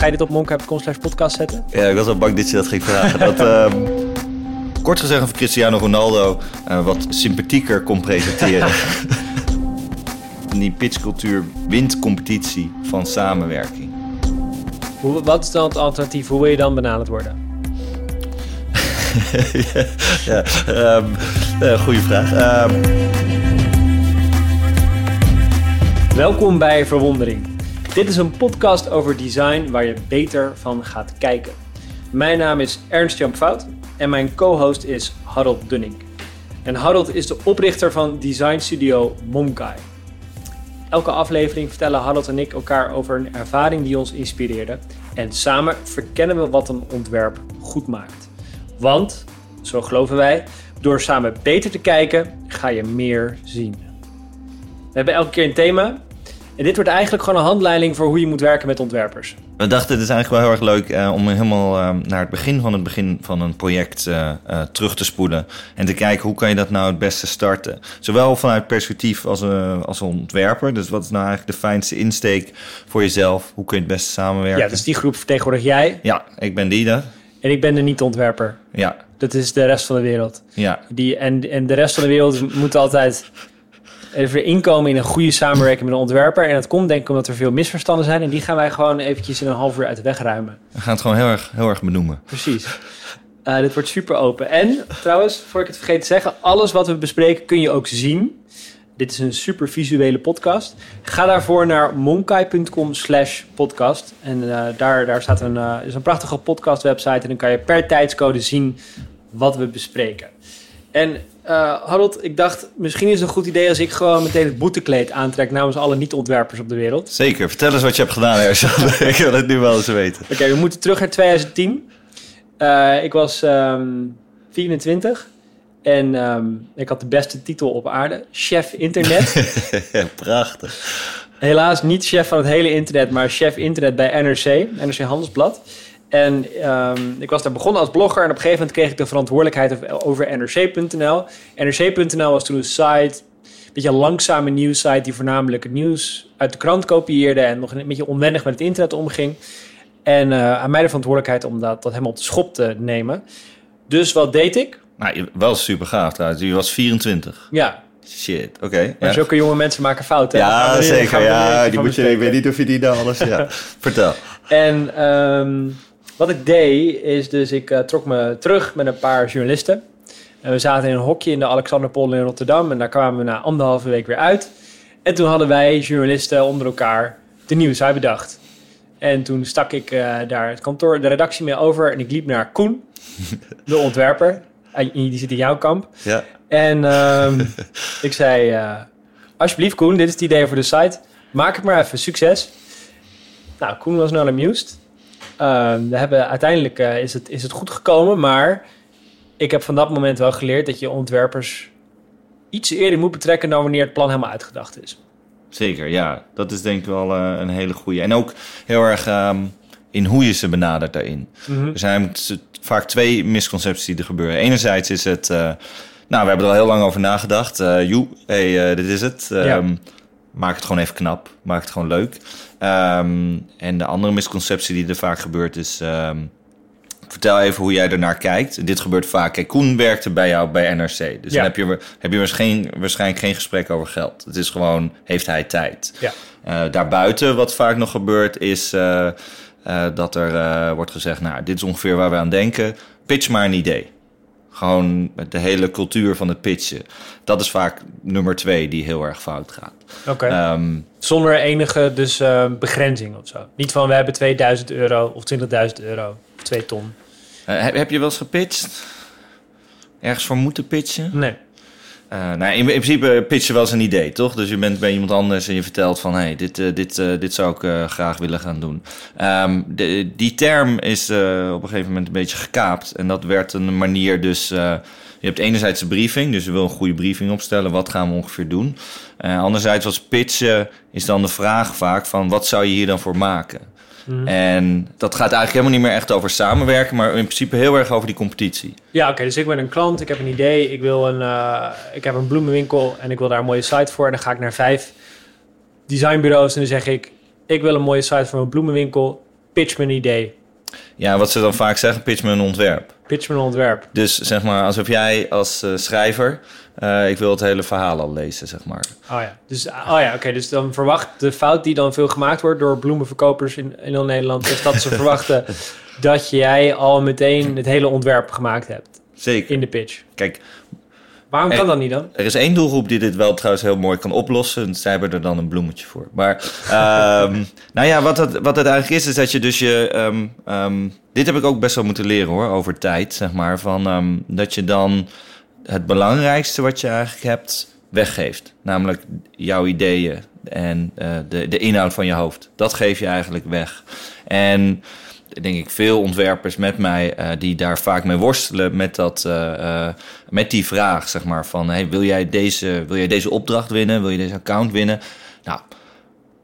Ga je dit op monk.com slash podcast zetten? Ja, ik was wel bang dat je dat ging vragen. dat, ehm, kort gezegd of Cristiano Ronaldo uh, wat sympathieker kon presenteren. Die pitchcultuur wint competitie van samenwerking. Hoe, wat is dan het alternatief? Hoe wil je dan benaderd worden? ja, um, uh, goede vraag. Um... Welkom bij Verwondering. Dit is een podcast over design waar je beter van gaat kijken. Mijn naam is Ernst Jan Fout en mijn co-host is Harold Dunning. En Harold is de oprichter van design studio Momkai. Elke aflevering vertellen Harold en ik elkaar over een ervaring die ons inspireerde. En samen verkennen we wat een ontwerp goed maakt. Want, zo geloven wij, door samen beter te kijken ga je meer zien. We hebben elke keer een thema en dit wordt eigenlijk gewoon een handleiding voor hoe je moet werken met ontwerpers. We dachten, het is eigenlijk wel heel erg leuk uh, om helemaal uh, naar het begin van het begin van een project uh, terug te spoelen. En te kijken hoe kan je dat nou het beste starten. Zowel vanuit perspectief als, als ontwerper. Dus wat is nou eigenlijk de fijnste insteek voor jezelf? Hoe kun je het beste samenwerken? Ja, dus die groep vertegenwoordig jij. Ja, ik ben die daar. En ik ben de niet-ontwerper. Ja. Dat is de rest van de wereld. Ja. Die, en, en de rest van de wereld moet altijd even inkomen in een goede samenwerking met een ontwerper. En dat komt denk ik omdat er veel misverstanden zijn. En die gaan wij gewoon eventjes in een half uur uit de weg ruimen. We gaan het gewoon heel erg, heel erg benoemen. Precies. Uh, dit wordt super open. En trouwens, voor ik het vergeet te zeggen, alles wat we bespreken kun je ook zien. Dit is een super visuele podcast. Ga daarvoor naar monkai.com slash podcast. En uh, daar, daar staat een, uh, is een prachtige podcast website. En dan kan je per tijdscode zien wat we bespreken. En uh, Harold, ik dacht, misschien is het een goed idee als ik gewoon meteen het boetekleed aantrek namens alle niet-ontwerpers op de wereld. Zeker, vertel eens wat je hebt gedaan, Ersan. ik wil het nu wel eens weten. Oké, we moeten terug naar 2010. Uh, ik was um, 24 en um, ik had de beste titel op aarde, chef internet. Prachtig. Helaas niet chef van het hele internet, maar chef internet bij NRC, NRC Handelsblad. En um, ik was daar begonnen als blogger en op een gegeven moment kreeg ik de verantwoordelijkheid over NRC.nl. NRC.nl was toen een site, een beetje een langzame nieuwssite die voornamelijk het nieuws uit de krant kopieerde en nog een beetje onwennig met het internet omging. En uh, aan mij de verantwoordelijkheid om dat, dat helemaal op de schop te nemen. Dus wat deed ik? Nou, wel super gaaf trouwens. Je was 24. Ja, Shit, oké. Okay, maar ja. zulke jonge mensen maken fouten. Ja, zeker. Ja, die moet je, ik weet niet of je die dan alles... Ja. Vertel. En um, wat ik deed, is dus ik uh, trok me terug met een paar journalisten. En we zaten in een hokje in de Alexanderpol in Rotterdam. En daar kwamen we na anderhalve week weer uit. En toen hadden wij journalisten onder elkaar de nieuws uitbedacht. En toen stak ik uh, daar het kantoor, de redactie mee over. En ik liep naar Koen, de ontwerper. Die zit in jouw kamp. Ja. En um, ik zei, uh, alsjeblieft Koen, dit is het idee voor de site. Maak het maar even, succes. Nou, Koen was nou amused. Uh, we hebben, uiteindelijk uh, is, het, is het goed gekomen, maar ik heb van dat moment wel geleerd dat je ontwerpers iets eerder moet betrekken dan wanneer het plan helemaal uitgedacht is. Zeker, ja. Dat is denk ik wel uh, een hele goede. En ook heel erg um, in hoe je ze benadert daarin. Mm-hmm. Er zijn vaak twee misconcepties die er gebeuren. Enerzijds is het, uh, nou, we hebben er al heel lang over nagedacht. Uh, joe, hey, dit is het. Um, ja. Maak het gewoon even knap. Maak het gewoon leuk. Um, en de andere misconceptie die er vaak gebeurt is... Um, vertel even hoe jij ernaar kijkt. Dit gebeurt vaak. Kijk, Koen werkte bij jou bij NRC. Dus ja. dan heb je, heb je waarschijnlijk, waarschijnlijk geen gesprek over geld. Het is gewoon, heeft hij tijd? Ja. Uh, daarbuiten, wat vaak nog gebeurt, is uh, uh, dat er wordt gezegd... nou, dit is ongeveer waar we aan denken. Pitch maar een idee. Gewoon de hele cultuur van het pitchen. Dat is vaak nummer twee die heel erg fout gaat. Oké. Okay. Um, Zonder enige dus, uh, begrenzing of zo. Niet van we hebben 2000 euro of 20.000 euro of 2 ton. Uh, heb, heb je wel eens gepitcht? Ergens voor moeten pitchen? Nee. Uh, nou, in, in, principe pitch je wel eens een idee, toch? Dus je bent bij iemand anders en je vertelt van... hé, hey, dit, uh, dit, uh, dit zou ik graag willen gaan doen. De, die term is op een gegeven moment een beetje gekaapt. En dat werd een manier dus... je hebt enerzijds de briefing, dus je wil een goede briefing opstellen. Wat gaan we ongeveer doen? anderzijds was pitchen is dan de vraag vaak van... wat zou je hier dan voor maken? Mm. En dat gaat eigenlijk helemaal niet meer echt over samenwerken, maar in principe heel erg over die competitie. Ja, oké. Okay, dus ik ben een klant, ik heb een idee, ik, wil een, uh, ik heb een bloemenwinkel en ik wil daar een mooie site voor. En dan ga ik naar vijf designbureaus en dan zeg ik, ik wil een mooie site voor een bloemenwinkel. pitch me een idee. Ja, wat ze dan vaak zeggen, pitch me een ontwerp. Pitch me een ontwerp. Dus zeg maar, alsof jij als eh, schrijver, eh, ik wil het hele verhaal al lezen, zeg maar. Oh ja, dus, oh ja oké. dus dan verwacht de fout die dan veel gemaakt wordt door bloemenverkopers in, in heel Nederland... is dat ze verwachten dat jij al meteen het hele ontwerp gemaakt hebt Zeker. in de pitch. Kijk, Waarom kan dat niet dan? er is één doelgroep die dit wel trouwens heel mooi kan oplossen. En zij hebben er dan een bloemetje voor. Maar ehm, nou ja, wat het, wat het eigenlijk is, is dat je dus je... ehm, ehm, dit heb ik ook best wel moeten leren hoor, over tijd, zeg maar. Van, dat je dan het belangrijkste wat je eigenlijk hebt weggeeft. Namelijk jouw ideeën en eh, de, de inhoud van je hoofd. Dat geef je eigenlijk weg. En denk ik veel ontwerpers met mij eh, die daar vaak mee worstelen met, dat, eh, met die vraag, zeg maar, van hey, wil, jij deze, wil jij deze opdracht winnen? Wil je deze account winnen? Nou,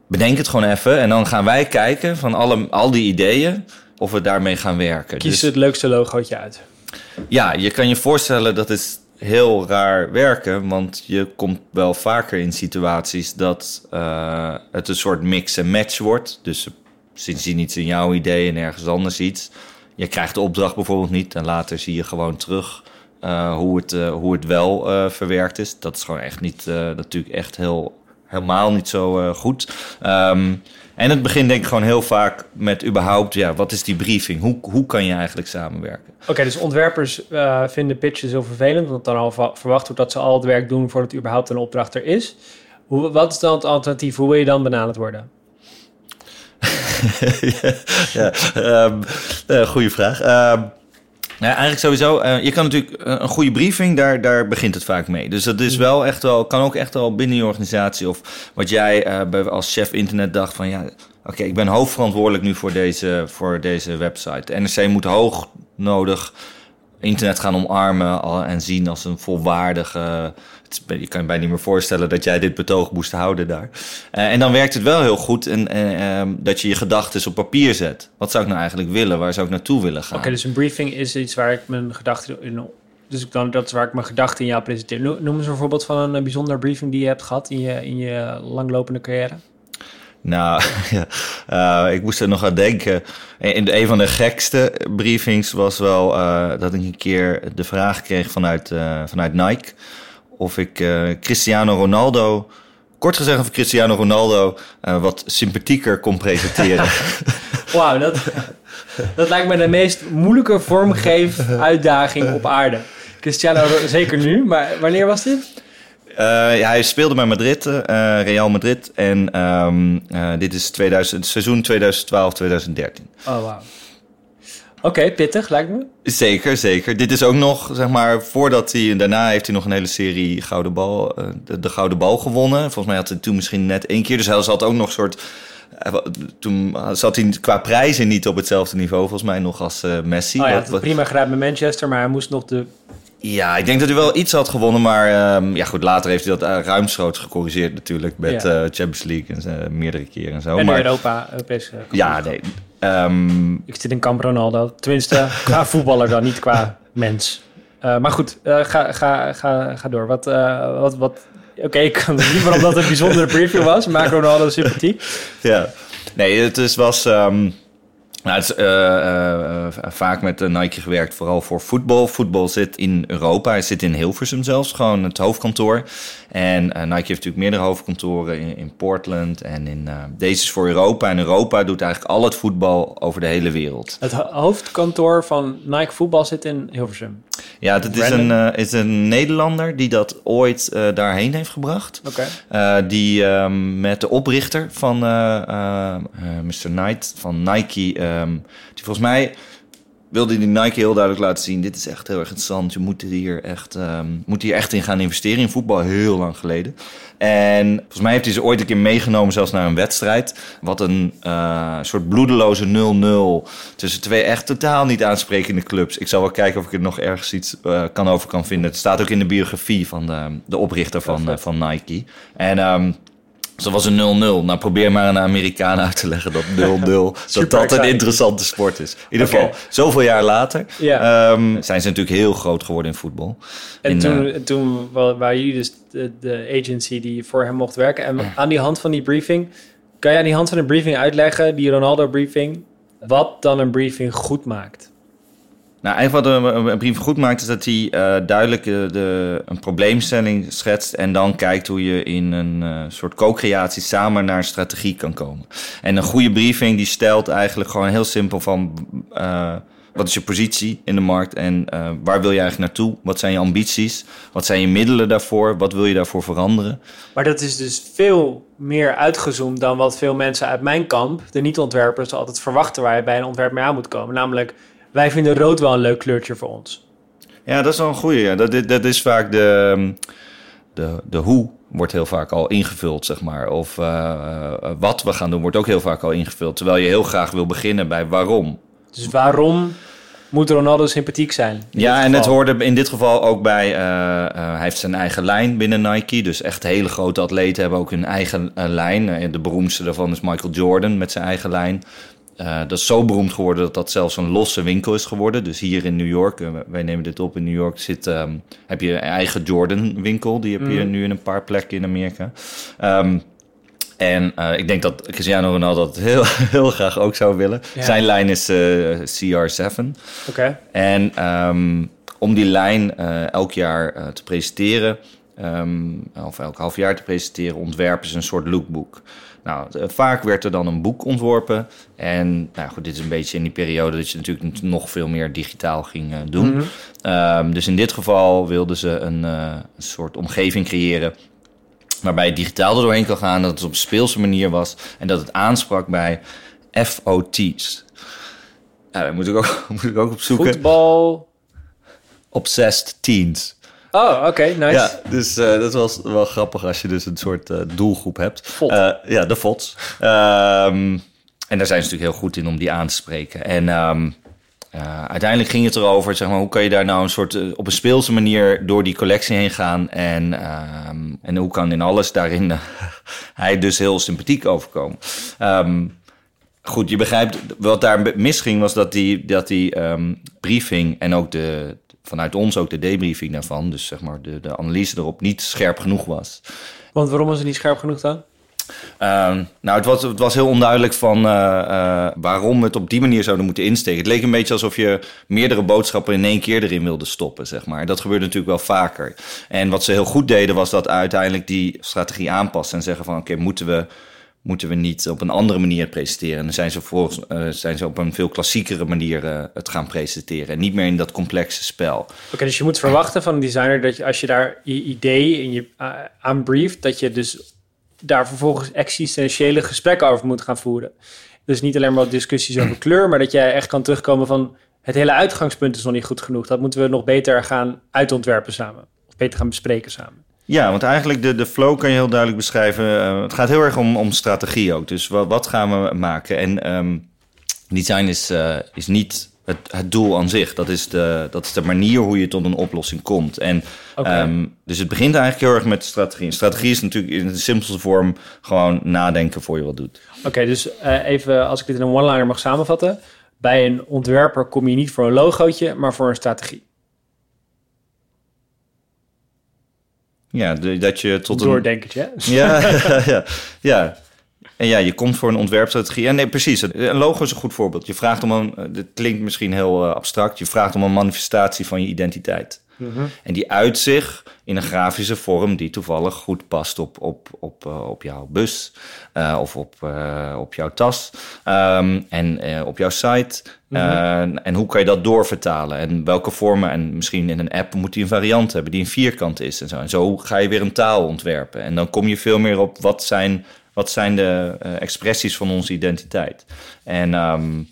bedenk het gewoon even en dan gaan wij kijken van alle, al die ideeën of we daarmee gaan werken. Kies Dus- het leukste logootje uit. ja, je kan je voorstellen dat het heel raar werken, want je komt wel vaker in situaties dat eh, het een soort mix en match wordt. Dus zien iets in jouw idee en ergens anders iets. Je krijgt de opdracht bijvoorbeeld niet en later zie je gewoon terug eh, hoe, het, eh, hoe het wel verwerkt is. Dat is gewoon echt niet, natuurlijk echt heel, helemaal niet zo goed. Ehm, en het begint denk ik gewoon heel vaak met überhaupt, ja, wat is die briefing? Hoe, hoe kan je eigenlijk samenwerken? Oké, dus ontwerpers eh, vinden pitches heel vervelend, want dan al verwacht wordt dat ze al het werk doen voordat überhaupt een opdracht er is. Hoe, wat is dan het alternatief? Hoe wil je dan benaderd worden? ja, ehm, eh, goede vraag. Ehm, nou, eigenlijk sowieso, eh, je kan natuurlijk eh, een goede briefing, daar, daar begint het vaak mee. Dus dat is wel echt wel, kan ook echt wel binnen je organisatie of wat jij eh, bij- als chef internet dacht van ja, oké, ik ben hoofdverantwoordelijk nu voor deze, voor deze website. De NRC moet hoog nodig internet gaan omarmen en zien als een volwaardige. Je kan je bijna niet meer voorstellen dat jij dit betoog moest houden daar. Eh, en dan werkt het wel heel goed en, ehm, dat je je gedachten op papier zet. Wat zou ik nou eigenlijk willen? Waar zou ik naartoe willen gaan? Oké, dus een briefing is iets waar ik mijn gedachten in. Dus ik dan, dat is waar ik mijn gedachten in jou presenteer. No- Noem eens een voorbeeld van een eh, bijzonder briefing die je hebt gehad in je, in je langlopende carrière. Nou, eh, ik moest er nog aan denken. In een van de gekste briefings was wel eh, dat ik een keer de vraag kreeg vanuit, eh, vanuit Nike of ik Cristiano Ronaldo, kort gezegd of Cristiano Ronaldo wat sympathieker kon presenteren. Wauw, dat, dat lijkt me de meest moeilijke vormgeef uitdaging op aarde. Cristiano, zeker nu, maar wanneer was dit? Eh, ja, hij speelde bij Madrid, eh, Real Madrid. En ehm, eh, dit is 2000, seizoen 2012-2013. Oh, wauw. Oké, pittig lijkt me. Zeker, zeker. Dit is ook nog, zeg maar, voordat hij... Daarna heeft hij nog een hele serie Gouden Bal, de, de Gouden Bal gewonnen. Volgens mij had hij toen misschien net één keer. Dus hij zat ook nog een soort... Toen zat hij qua prijzen niet op hetzelfde niveau, volgens mij, nog als Messi. Oh ja, het wat- prima gedaan met Manchester, maar hij moest nog de... Ja, ik denk dat hij wel iets had gewonnen, maar ehm, ja, goed, later heeft hij dat uh, ruimschoots gecorrigeerd natuurlijk met Ja. eh, Champions League en zo, meerdere keren en zo. en maar Europa, Europese... ja, nee. ehm, Ik zit in kamp Ronaldo. Tenminste, qua voetballer dan, niet qua mens. Eh, maar goed, eh, ga, ga, ga, ga door. Wat, eh, wat, wat... Oké, ik kan niet waarom dat een bijzondere preview was. Maak Ronaldo sympathiek. ja. Nee, het is, was. ehm, nou, het is eh, eh, eh, vaak met Nike gewerkt, vooral voor voetbal. Voetbal zit in Europa. Hij zit in Hilversum zelfs, gewoon het hoofdkantoor. En Nike heeft natuurlijk meerdere hoofdkantoren in, in Portland. En in, deze is voor Europa. En Europa doet eigenlijk al het voetbal over de hele wereld. Het ho- hoofdkantoor van Nike Voetbal zit in Hilversum. Ja, dat is een, is een Nederlander die dat ooit daarheen heeft gebracht. Oké. Die ehm, met de oprichter van Mr. Knight van Nike, ehm, die volgens mij wilde die Nike heel duidelijk laten zien: dit is echt heel erg interessant. Je moet hier echt, ehm, moet hier echt in gaan investeren in voetbal, heel lang geleden. En volgens mij heeft hij ze ooit een keer meegenomen, zelfs naar een wedstrijd. Wat een eh, soort bloedeloze 0-0 tussen twee echt totaal niet aansprekende clubs. Ik zal wel kijken of ik er nog ergens iets eh, kan over kan vinden. Het staat ook in de biografie van de, de oprichter van, eh, van Nike. En ehm, dus dat was een 0-0. Nou, probeer maar een Amerikaan uit te leggen dat 0-0 dat dat een interessante sport is. In ieder geval, zoveel jaar later Ja. ehm, zijn ze natuurlijk heel groot geworden in voetbal. En In, toen, eh, en toen wa- waren jullie dus de, de agency die voor hem mocht werken. En aan die hand van die briefing, kan je aan die hand van de briefing uitleggen, die Ronaldo briefing, wat dan een briefing goed maakt? Nou, eigenlijk wat een, brief goed maakt, is dat hij uh, duidelijk de, een probleemstelling schetst en dan kijkt hoe je in een uh, soort co-creatie samen naar een strategie kan komen. En een goede briefing die stelt eigenlijk gewoon heel simpel van uh, wat is je positie in de markt en waar wil je eigenlijk naartoe? Wat zijn je ambities? Wat zijn je middelen daarvoor? Wat wil je daarvoor veranderen? Maar dat is dus veel meer uitgezoomd dan wat veel mensen uit mijn kamp, de niet-ontwerpers, altijd verwachten waar je bij een ontwerp mee aan moet komen. Namelijk wij vinden rood wel een leuk kleurtje voor ons. Ja, dat is wel een goede. Ja. Dat, dat is vaak de, de, de hoe wordt heel vaak al ingevuld, zeg maar. Of uh, wat we gaan doen wordt ook heel vaak al ingevuld. Terwijl je heel graag wil beginnen bij waarom. Dus waarom moet Ronaldo sympathiek zijn? Ja, en het hoorde in dit geval ook bij... Uh, hij heeft zijn eigen lijn binnen Nike. Dus echt hele grote atleten hebben ook hun eigen lijn. de beroemdste daarvan is Michael Jordan met zijn eigen lijn. Uh, dat is zo beroemd geworden dat dat zelfs een losse winkel is geworden. Dus hier in New York, uh, wij nemen dit op in New York, zit, um, heb je een eigen Jordan winkel. Die heb je mm. nu in een paar plekken in Amerika. Um, en uh, ik denk dat Cristiano Ronaldo dat heel, heel graag ook zou willen. Ja. Zijn lijn is CR7. Oké. Okay. En um, om die lijn elk jaar te presenteren, of elk half jaar te presenteren, ontwerpen ze een soort lookbook. Nou, eh, vaak werd er dan een boek ontworpen. En nou goed, dit is een beetje in die periode dat je natuurlijk nog veel meer digitaal ging uh, doen. Mm -hmm. um, dus in dit geval wilden ze een, uh, een soort omgeving creëren waarbij het digitaal er doorheen kan gaan, dat het op een speelse manier was en dat het aansprak bij FOT's. Ja, daar moet ik ook, moet ik ook op zoeken. Voetbal. Obsessed teens. Oh, oké, nice. Ja, dus uh, dat was wel grappig als je dus een soort uh, doelgroep hebt. Fot. Uh, ja, de FOTS. Um, en daar zijn ze natuurlijk heel goed in om die aan te spreken. En um, uiteindelijk ging het erover, zeg maar, hoe kan je daar nou een soort op een speelse manier door die collectie heen gaan. En, um, en hoe kan in alles daarin hij dus heel sympathiek overkomen. goed, je begrijpt, wat daar misging was dat die, dat die briefing en ook de, vanuit ons ook de debriefing daarvan, dus zeg maar de, de analyse erop, niet scherp genoeg was. Want waarom was het niet scherp genoeg dan? Uh, nou, het was, het was heel onduidelijk van uh, uh, waarom we het op die manier zouden moeten insteken. Het leek een beetje alsof je meerdere boodschappen in één keer erin wilde stoppen, zeg maar. Dat gebeurde natuurlijk wel vaker. En wat ze heel goed deden, was dat uiteindelijk die strategie aanpassen en zeggen van oké, moeten we moeten we niet op een andere manier presenteren. En dan zijn ze, volgens, uh, zijn ze op een veel klassiekere manier uh, het gaan presenteren. En niet meer in dat complexe spel. Oké, okay, dus je moet verwachten van een designer dat je, als je daar je idee in je uh, aanbrieft, dat je dus daar vervolgens existentiële gesprekken over moet gaan voeren. Dus niet alleen maar discussies over kleur, maar dat jij echt kan terugkomen van het hele uitgangspunt is nog niet goed genoeg. Dat moeten we nog beter gaan uitontwerpen samen. Of beter gaan bespreken samen. Ja, want eigenlijk de, de flow kan je heel duidelijk beschrijven. Uh, het gaat heel erg om, om strategie ook. Dus wat, wat gaan we maken? En um, design is, uh, is niet het, het doel aan zich. Dat is, de, dat is de manier hoe je tot een oplossing komt. En, okay. um, dus het begint eigenlijk heel erg met strategie. strategie is natuurlijk in de simpelste vorm gewoon nadenken voor je wat doet. Oké, okay, dus uh, even als ik dit in een one-liner mag samenvatten. Bij een ontwerper kom je niet voor een logootje, maar voor een strategie. Ja, de, dat je tot een... Doordenkertje, Ja, ja, ja. En ja, je komt voor een ontwerpstrategie. En nee, precies. Een logo is een goed voorbeeld. Je vraagt om een... Het klinkt misschien heel uh, abstract. Je vraagt om een manifestatie van je identiteit. Mm -hmm. En die uit zich in een grafische vorm die toevallig goed past op, op, op, uh, op jouw bus uh, of op, uh, op jouw tas um, en op jouw site. Mm -hmm. en hoe kan je dat doorvertalen? En welke vormen? En misschien in een app moet die een variant hebben die een vierkant is en zo. En zo ga je weer een taal ontwerpen. En dan kom je veel meer op wat zijn, wat zijn de expressies van onze identiteit. En um,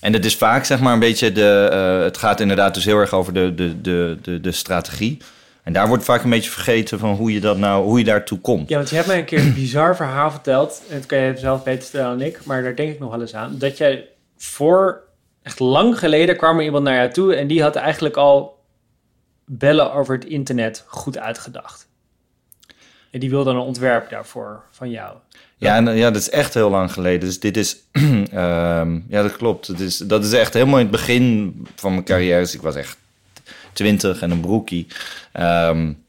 en het is vaak zeg maar een beetje de. Uh, het gaat inderdaad dus heel erg over de, de, de, de, de strategie. En daar wordt vaak een beetje vergeten van hoe je dat nou, hoe je daartoe komt. Ja, want je hebt mij een keer een bizar verhaal verteld. En dat kan je zelf beter stellen dan ik, maar daar denk ik nog wel eens aan. Dat jij voor echt lang geleden kwam er iemand naar jou toe en die had eigenlijk al bellen over het internet goed uitgedacht. En die wilde een ontwerp daarvoor van jou. Ja, en, ja, dat is echt heel lang geleden. Dus dit is, um, ja, dat klopt. Het is, dat is echt helemaal in het begin van mijn carrière. Dus ik was echt twintig en een broekie. Um,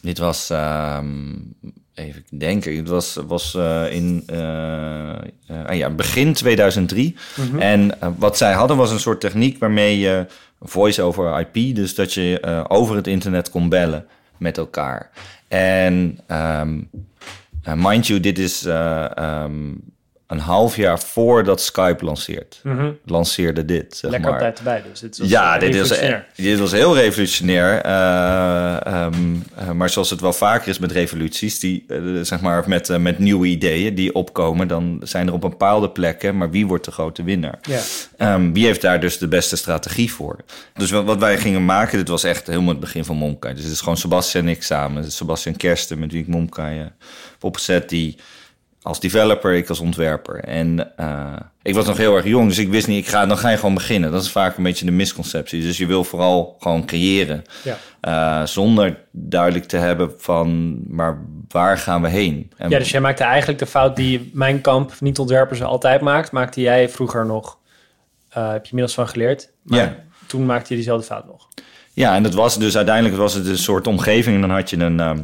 dit was, um, even denken, het was, was uh, in uh, uh, ja, begin 2003. Mhm. En eh, wat zij hadden was een soort techniek waarmee je voice over IP, dus dat je eh, over het internet kon bellen met elkaar. En ehm, eh, mind you, dit is eh, ehm, een half jaar voordat Skype lanceert. Mhm. Lanceerde dit, zeg Lekker op maar. tijd erbij dus. Dit was, Ja, eh, dit was, revolutionair. dit was heel revolutionair. Eh, ehm, eh, maar zoals het wel vaker is met revoluties, die, zeg maar met, met nieuwe ideeën die opkomen, dan zijn er op bepaalde plekken, maar wie wordt de grote winnaar? Ehm, wie heeft daar dus de beste strategie voor? Dus wat, wat wij gingen maken, dit was echt helemaal het begin van Momkai. Dus het is gewoon Sebastian en ik samen. Sebastian Kersten, met wie ik Momkai heb opgezet, die als developer, ik als ontwerper. En eh, ik was nog heel erg jong, dus ik wist niet, ik ga, dan ga je gewoon beginnen. Dat is vaak een beetje de misconceptie. Dus je wil vooral gewoon creëren. Ja. eh, zonder duidelijk te hebben van, maar waar gaan we heen? En ja, dus jij maakte eigenlijk de fout die mijn kamp niet-ontwerpers altijd maakt, maakte jij vroeger nog. eh, heb je inmiddels van geleerd. Maar Ja. toen maakte je diezelfde fout nog. Ja, en dat was dus uiteindelijk was het een soort omgeving. En dan had je een. ehm,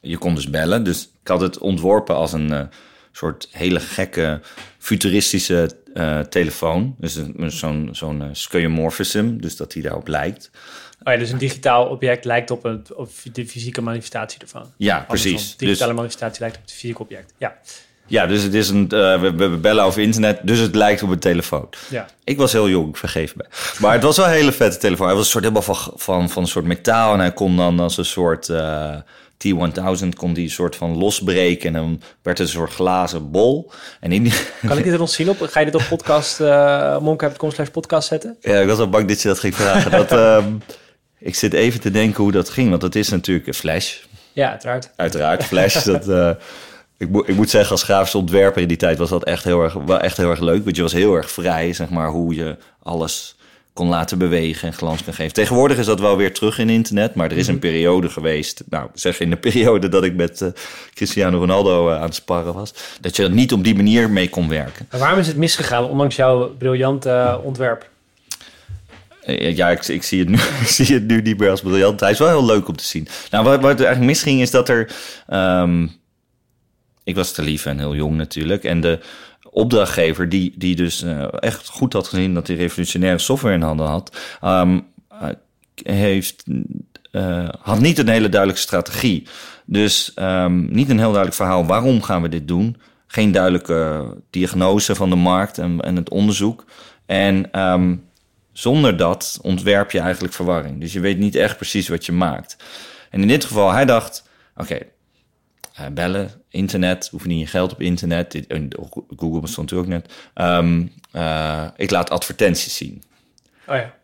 je kon dus bellen. Dus ik had het ontworpen als een soort hele gekke, futuristische eh, telefoon. Dus een- zo'n zo'n eh, skeuomorphism, dus dat die daarop lijkt. Oh ja, dus een digitaal object lijkt op, een, op de fysieke manifestatie ervan. Ja, Andersom, precies. digitale Dus, manifestatie lijkt op het fysieke object. Ja, ja, dus het is een. eh, we, we bellen over internet, dus het lijkt op een telefoon. ja. Ik was heel jong, vergeef me. Maar het was wel een hele vette telefoon. Hij was een soort helemaal van, van, van een soort metaal. En hij kon dan als een soort eh, T1000 kon die soort van losbreken. En dan werd het een soort glazen bol. En in die, Kan ik dit er nog zien op? Ga je dit op podcast, uh, monk.com slash podcast zetten? ja, ik was al bang dat je dat ging vragen. dat, ehm, ik zit even te denken hoe dat ging. Want dat is natuurlijk een flash. Ja, uiteraard. Uiteraard, flash. dat, eh, ik, moet ik moet zeggen, als grafisch ontwerper in die tijd was dat echt heel erg, wel echt heel erg leuk. Want je was heel erg vrij, zeg maar, hoe je alles kon laten bewegen en glans kan geven. Tegenwoordig is dat wel weer terug in internet, maar er is een periode geweest, nou zeg in de periode dat ik met eh, Cristiano Ronaldo eh, aan het sparren was, dat je er niet op die manier mee kon werken. Maar waarom is het misgegaan, ondanks jouw briljante eh, ontwerp? Ja, ik, ik, zie het nu, ik zie het nu niet meer als briljant. Hij is wel heel leuk om te zien. Nou, wat, wat er eigenlijk misging is dat er... ehm, ik was te lief en heel jong natuurlijk. En de opdrachtgever, die, die dus eh, echt goed had gezien... dat hij revolutionaire software in handen had... ehm, eh, heeft, eh, had niet een hele duidelijke strategie. Dus ehm, niet een heel duidelijk verhaal. Waarom gaan we dit doen? Geen duidelijke diagnose van de markt en, en het onderzoek. En... ehm, zonder dat ontwerp je eigenlijk verwarring. Dus je weet niet echt precies wat je maakt. En in dit geval, hij dacht: oké, eh, bellen, internet, hoef niet je geld op internet. Google bestond natuurlijk ook net. Ehm, eh, ik laat advertenties zien. Oh ja,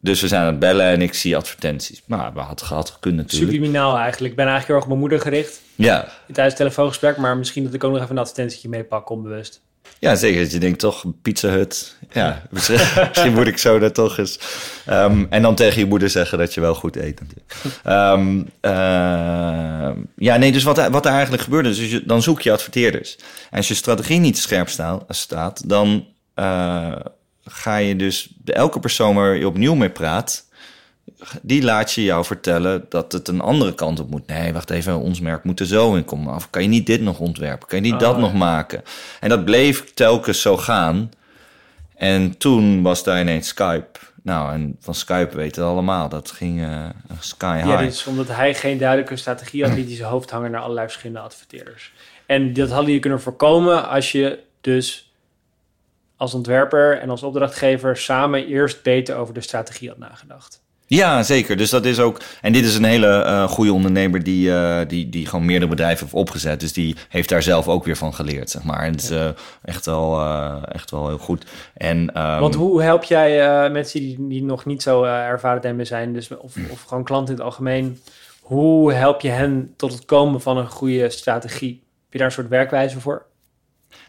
Dus we zijn aan het bellen en ik zie advertenties. Nou, we hadden gehad gekund natuurlijk. subliminaal eigenlijk. Ik ben eigenlijk heel erg op mijn moeder gericht Ja. tijdens het telefoongesprek, maar misschien dat ik ook nog even een advertentietje meepak, onbewust. ja, zeker. Dat je denkt toch, Pizza Hut. Ja, misschien, moet ik zo daar toch eens... Ehm, en dan tegen je moeder zeggen dat je wel goed eet natuurlijk. Ehm, ehm, ja, nee, dus wat, er- wat er eigenlijk gebeurde, dus je, dan zoek je adverteerders. En als je strategie niet scherp sta- staat, dan eh, ga je dus elke persoon waar je opnieuw mee praat, die laat je jou vertellen dat het een andere kant op moet. Nee, wacht even, ons merk moet er zo in komen. Of kan je niet dit nog ontwerpen? Kan je niet dat Oh, nog ja. maken? En dat bleef telkens zo gaan. En toen was daar ineens Skype. Nou, en van Skype weten we allemaal. Dat ging eh, sky high. Ja, omdat hij geen duidelijke strategie had, liet hij zijn hoofd hangen naar allerlei verschillende adverteerders. En dat hadden je kunnen voorkomen als je dus als ontwerper en als opdrachtgever samen eerst beter over de strategie had nagedacht. Ja, zeker. Dus dat is ook. En dit is een hele eh goede ondernemer die, eh, die, die gewoon meerdere bedrijven heeft opgezet. Dus die heeft daar zelf ook weer van geleerd, zeg maar. En het is eh, echt, wel, echt wel heel goed. En, ehm, Want hoe help jij mensen die, die nog niet zo ervaren daarmee zijn, dus, of, of gewoon klanten in het algemeen, hoe help je hen tot het komen van een goede strategie? Heb je daar een soort werkwijze voor?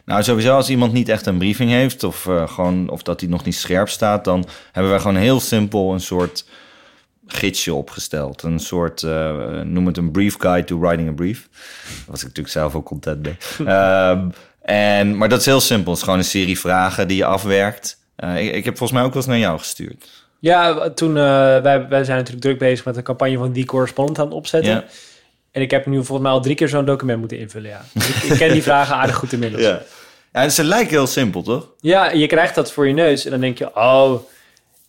Nou, sowieso als iemand niet echt een briefing heeft of, gewoon, of dat hij nog niet scherp staat, dan hebben wij gewoon heel simpel een soort gidsje opgesteld. Een soort, eh, noem het een brief guide to writing a brief. Daar was ik natuurlijk zelf ook content mee. Ehm, en, maar dat is heel simpel. Het is gewoon een serie vragen die je afwerkt. Eh, ik, ik heb volgens mij ook wel eens naar jou gestuurd. Ja, toen, eh, wij, wij zijn natuurlijk druk bezig met een campagne van die correspondent aan het opzetten. Ja. En ik heb nu volgens mij al drie keer zo'n document moeten invullen, ja. Dus ik, ik ken die vragen aardig goed inmiddels. Ja. Ja, ze lijken heel simpel, toch? Ja, je krijgt dat voor je neus en dan denk je, oh,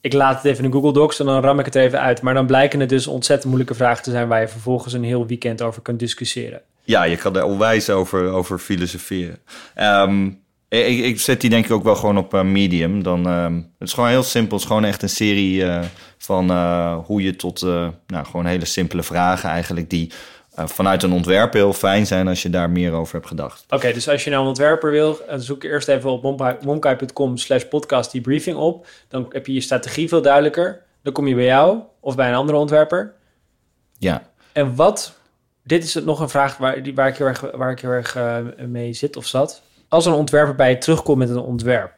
ik laat het even in Google Docs en dan ram ik het even uit. Maar dan blijken het dus ontzettend moeilijke vragen te zijn waar je vervolgens een heel weekend over kunt discussiëren. Ja, je kan er onwijs over, over filosoferen. Ehm, ik, ik zet die denk ik ook wel gewoon op uh, Medium. Dan, ehm, het is gewoon heel simpel. Het is gewoon echt een serie uh, van uh, hoe je tot nou, gewoon hele simpele vragen eigenlijk die vanuit een ontwerp heel fijn zijn als je daar meer over hebt gedacht. Oké, dus als je nou een ontwerper wil, zoek eerst even op monkai.com slash podcast die briefing op. Dan heb je je strategie veel duidelijker. Dan kom je bij jou of bij een andere ontwerper. Ja. En wat, dit is nog een vraag waar, waar ik heel erg, waar ik heel erg mee zit of zat als een ontwerper bij je terugkomt met een ontwerp,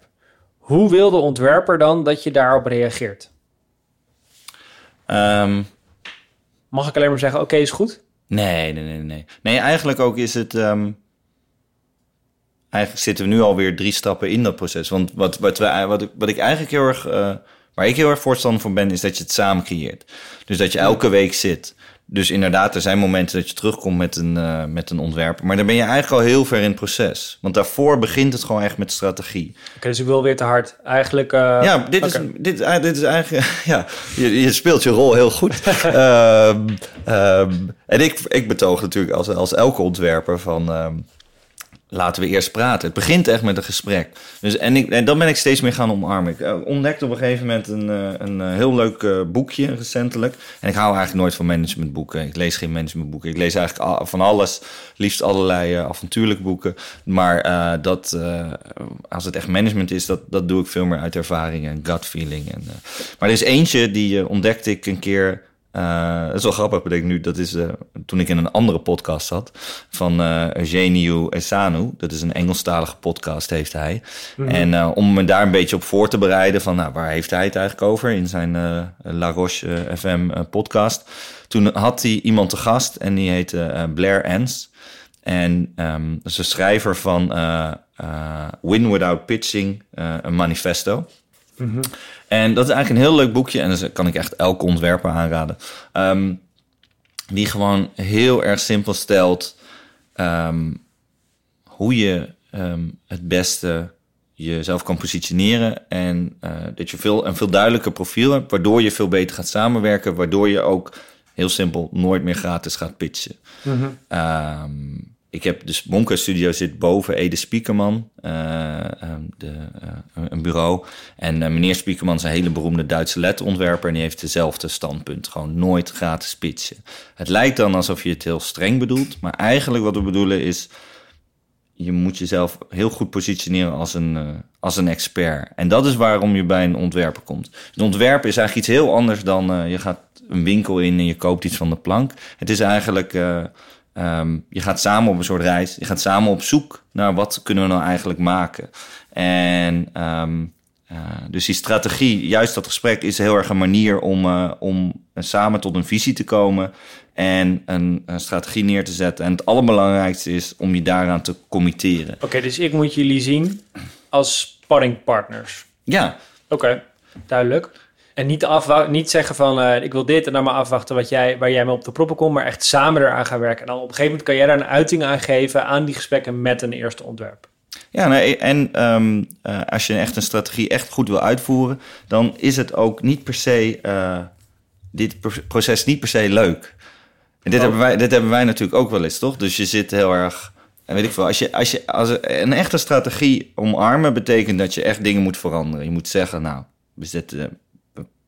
hoe wil de ontwerper dan dat je daarop reageert? Ehm, Mag ik alleen maar zeggen, oké, is goed? Nee, nee, nee, nee. Nee, eigenlijk ook is het... Ehm, eigenlijk zitten we nu alweer drie stappen in dat proces. Want wat, wat, we, wat, ik, wat ik eigenlijk heel erg... Uh, waar ik heel erg voorstander van ben, is dat je het samen creëert. Dus dat je elke week zit. Dus inderdaad, er zijn momenten dat je terugkomt met een, uh, met een ontwerp. Maar dan ben je eigenlijk al heel ver in het proces. Want daarvoor begint het gewoon echt met strategie. Oké, dus ik wil weer te hard. Eigenlijk. Uh, ja, dit, okay. is, dit, uh, dit is eigenlijk. Ja, je, je, speelt je rol heel goed. um, um, en ik, ik betoog natuurlijk als, als elke ontwerper van. Laten we eerst praten. Het begint echt met een gesprek. Dus, en, ik, en dan ben ik steeds meer gaan omarmen. Ik uh, ontdekte op een gegeven moment een, uh, een uh, heel leuk boekje recentelijk. En ik hou eigenlijk nooit van managementboeken. Ik lees geen managementboeken. Ik lees eigenlijk van alles. Liefst allerlei avontuurlijke boeken. Maar dat, als het echt management is, dat, dat doe ik veel meer uit ervaring en gut feeling. En, maar er is eentje, die ontdekte ik een keer... Uh, dat is wel grappig, bedenk nu. Dat is uh, toen ik in een andere podcast zat van uh, Eugenio Esanu. Dat is een Engelstalige podcast, heeft hij. Mm -hmm. En om me daar een beetje op voor te bereiden van, nou, waar heeft hij het eigenlijk over in zijn La Roche FM podcast. Toen had hij iemand te gast en die heette Blair Ens. En um, dat is een schrijver van Win Without Pitching, een manifesto. Mm -hmm. En dat is eigenlijk een heel leuk boekje. En dat kan ik echt elke ontwerper aanraden. Um, die gewoon heel erg simpel stelt um, hoe je um, het beste jezelf kan positioneren. En uh, dat je veel, een veel duidelijker profiel hebt. Waardoor je veel beter gaat samenwerken. Waardoor je ook heel simpel nooit meer gratis gaat pitchen. Mm -hmm. Ik heb dus Monka Studio zit boven Ede Spiekerman, uh, de, uh, een bureau. En uh, meneer Spiekerman is een hele beroemde Duitse letterontwerper en die heeft dezelfde standpunt. Gewoon nooit gratis pitchen. Het lijkt dan alsof je het heel streng bedoelt, maar eigenlijk wat we bedoelen is... je moet jezelf heel goed positioneren als een, als een expert. En dat is waarom je bij een ontwerper komt. Een ontwerper is eigenlijk iets heel anders dan je gaat een winkel in en je koopt iets van de plank. Het is eigenlijk... Um, je gaat samen op een soort reis. Je gaat samen op zoek naar wat kunnen we nou eigenlijk maken. En um, uh, dus die strategie, juist dat gesprek, is heel erg een manier om, uh, om samen tot een visie te komen en een, een, strategie neer te zetten. En het allerbelangrijkste is om je daaraan te committeren. Oké, okay, dus ik moet jullie zien als sparringpartners. Ja. Oké, okay, duidelijk. En niet, afwa- niet zeggen van uh, ik wil dit en dan maar afwachten wat jij, waar jij me op de proppen komt, maar echt samen eraan gaan werken. En dan op een gegeven moment kan jij daar een uiting aan geven aan die gesprekken met een eerste ontwerp. Ja, nee, en um, uh, als je echt een strategie echt goed wil uitvoeren, dan is het ook niet per se, uh, dit proces niet per se leuk. En dit, oh. hebben wij, dit hebben wij natuurlijk ook wel eens, toch? Dus je zit heel erg. En weet ik veel, als je, als je als een echte strategie omarmen betekent dat je echt dingen moet veranderen. Je moet zeggen, nou, we zetten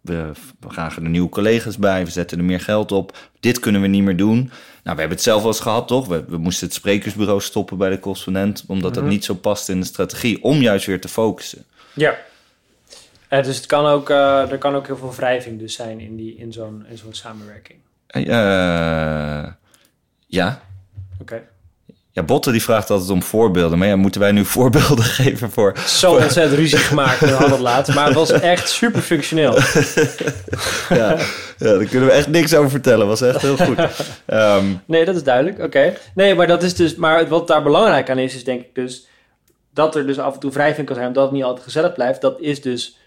we, we gragen er nieuwe collega's bij, we zetten er meer geld op. Dit kunnen we niet meer doen. Nou, we hebben het zelf wel eens gehad, toch? We, we moesten het sprekersbureau stoppen bij de correspondent, omdat mm -hmm. dat niet zo past in de strategie, om juist weer te focussen. Ja. Uh, dus het kan ook, uh, er kan ook heel veel wrijving dus zijn in, die, in zo'n in zo'n samenwerking. Uh, ja. Oké. Okay. Ja, Botte die vraagt altijd om voorbeelden. Maar ja, moeten wij nu voorbeelden geven voor... Zo ontzettend ruzie gemaakt, we hadden het laatst. Maar het was echt super functioneel. ja, ja, daar kunnen we echt niks over vertellen. was echt heel goed. Um, nee, dat is duidelijk. Oké. Okay. Nee, maar dat is dus... Maar wat daar belangrijk aan is, is denk ik dus... Dat er dus af en toe wrijving kan zijn, omdat het niet altijd gezellig blijft. Dat is dus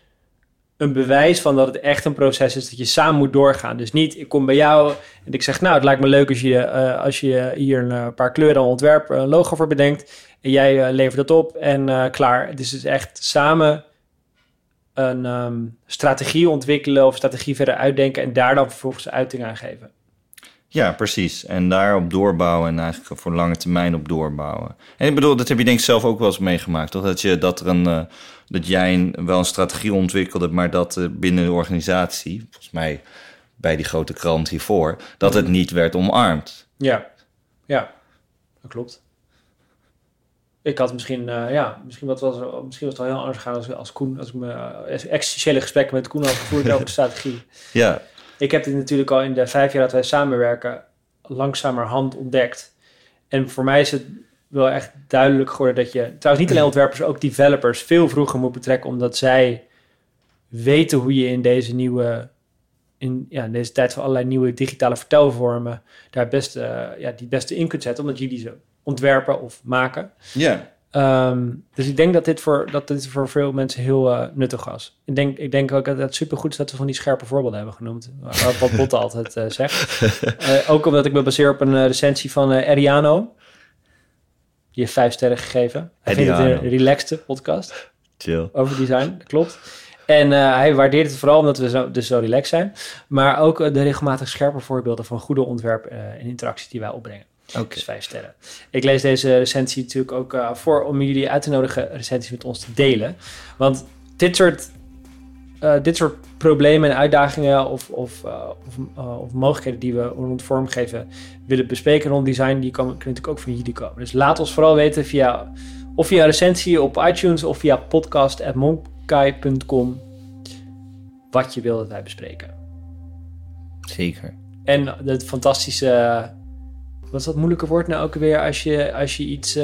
een bewijs van dat het echt een proces is dat je samen moet doorgaan. Dus niet, ik kom bij jou en ik zeg, nou, het lijkt me leuk als je, uh, als je hier een paar kleuren ontwerp, een logo voor bedenkt. En jij eh, levert dat op en eh, klaar. Het is dus echt samen een ehm, strategie ontwikkelen of strategie verder uitdenken en daar dan vervolgens uiting aan geven. Ja, precies. En daarop doorbouwen en eigenlijk voor lange termijn op doorbouwen. En ik bedoel, dat heb je denk ik zelf ook wel eens meegemaakt, toch? Dat, je, dat, er een, eh, dat jij een, wel een strategie ontwikkelde, maar dat eh, binnen de organisatie, volgens mij bij die grote krant hiervoor, dat het niet werd omarmd. Ja, ja, dat klopt. Ik had misschien, eh, ja, misschien, wat was, misschien was het wel heel anders gegaan als, als Koen, als ik me uh, existentiële gesprekken met Koen had gevoerd over de strategie. Ja, Ik heb dit natuurlijk al in de vijf jaar dat wij samenwerken langzamerhand ontdekt. En voor mij is het wel echt duidelijk geworden dat je, trouwens niet alleen ontwerpers, ook developers veel vroeger moet betrekken, omdat zij weten hoe je in deze nieuwe, in, ja, in deze tijd van allerlei nieuwe digitale vertelvormen, daar het beste, eh, ja, die het beste in kunt zetten, omdat jullie ze ontwerpen of maken. ja. Ehm, dus ik denk dat dit voor, dat dit voor veel mensen heel eh, nuttig was. Ik denk, ik denk ook dat het supergoed is dat we van die scherpe voorbeelden hebben genoemd. Wat Botte altijd eh, zegt. Ook omdat ik me baseer op een recensie van Eriano. Die heeft vijf sterren gegeven. Hij vindt het een relaxte podcast Chill. over design. Dat klopt. En eh, hij waardeert het vooral omdat we zo, dus zo relaxed zijn. Maar ook eh, de regelmatig scherpe voorbeelden van goede ontwerp eh, en interacties die wij opbrengen. Oké. Dus vijf sterren. Ik lees deze recensie natuurlijk ook voor om jullie uit te nodigen recensies met ons te delen. Want dit soort, eh, dit soort problemen en uitdagingen of, of, eh, of, eh, of mogelijkheden die we rond vormgeven willen bespreken rond design, die kunnen natuurlijk ook van jullie komen. Dus laat ons vooral weten via of via recensie op iTunes of via podcast.monkai.com wat je wil dat wij bespreken. Zeker. En het fantastische. Wat is dat moeilijke woord nou ook weer als je, als je iets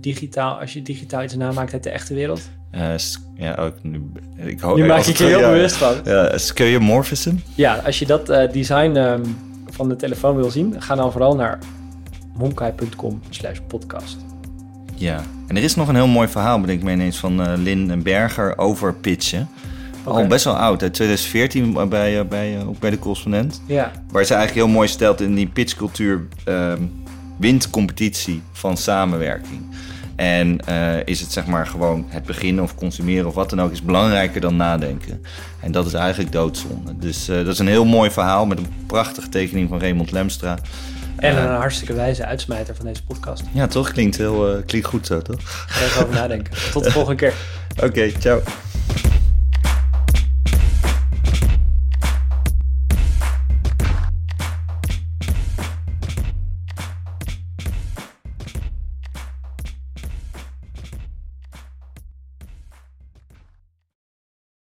digitaal, als je digitaal iets namaakt uit de echte wereld? Eh, ja, ook nu. Ik hoop. Nu maak als ik je heel ja, bewust van. Ja, skeuomorphism. Ja, als je dat eh, design ehm, van de telefoon wil zien, ga dan vooral naar monkai.com slash podcast. Ja. En er is nog een heel mooi verhaal, bedenk ik me ineens, van eh, Lin en Berger over pitchen. Oké. Al best wel oud, uit 2014 bij, eh, bij, eh, ook bij de correspondent. Ja, Waar ze eigenlijk heel mooi stelt in die pitchcultuur ehm wint competitie van samenwerking. En eh, is het zeg maar gewoon het beginnen of consumeren of wat dan ook is belangrijker dan nadenken. En dat is eigenlijk doodzonde. Dus eh, dat is een heel mooi verhaal met een prachtige tekening van Raymond Lemstra. en Eh, een hartstikke wijze uitsmijter van deze podcast. ja, toch? Klinkt, heel, klinkt goed zo, toch? Ga even over nadenken. Tot de volgende keer. Oké, ciao.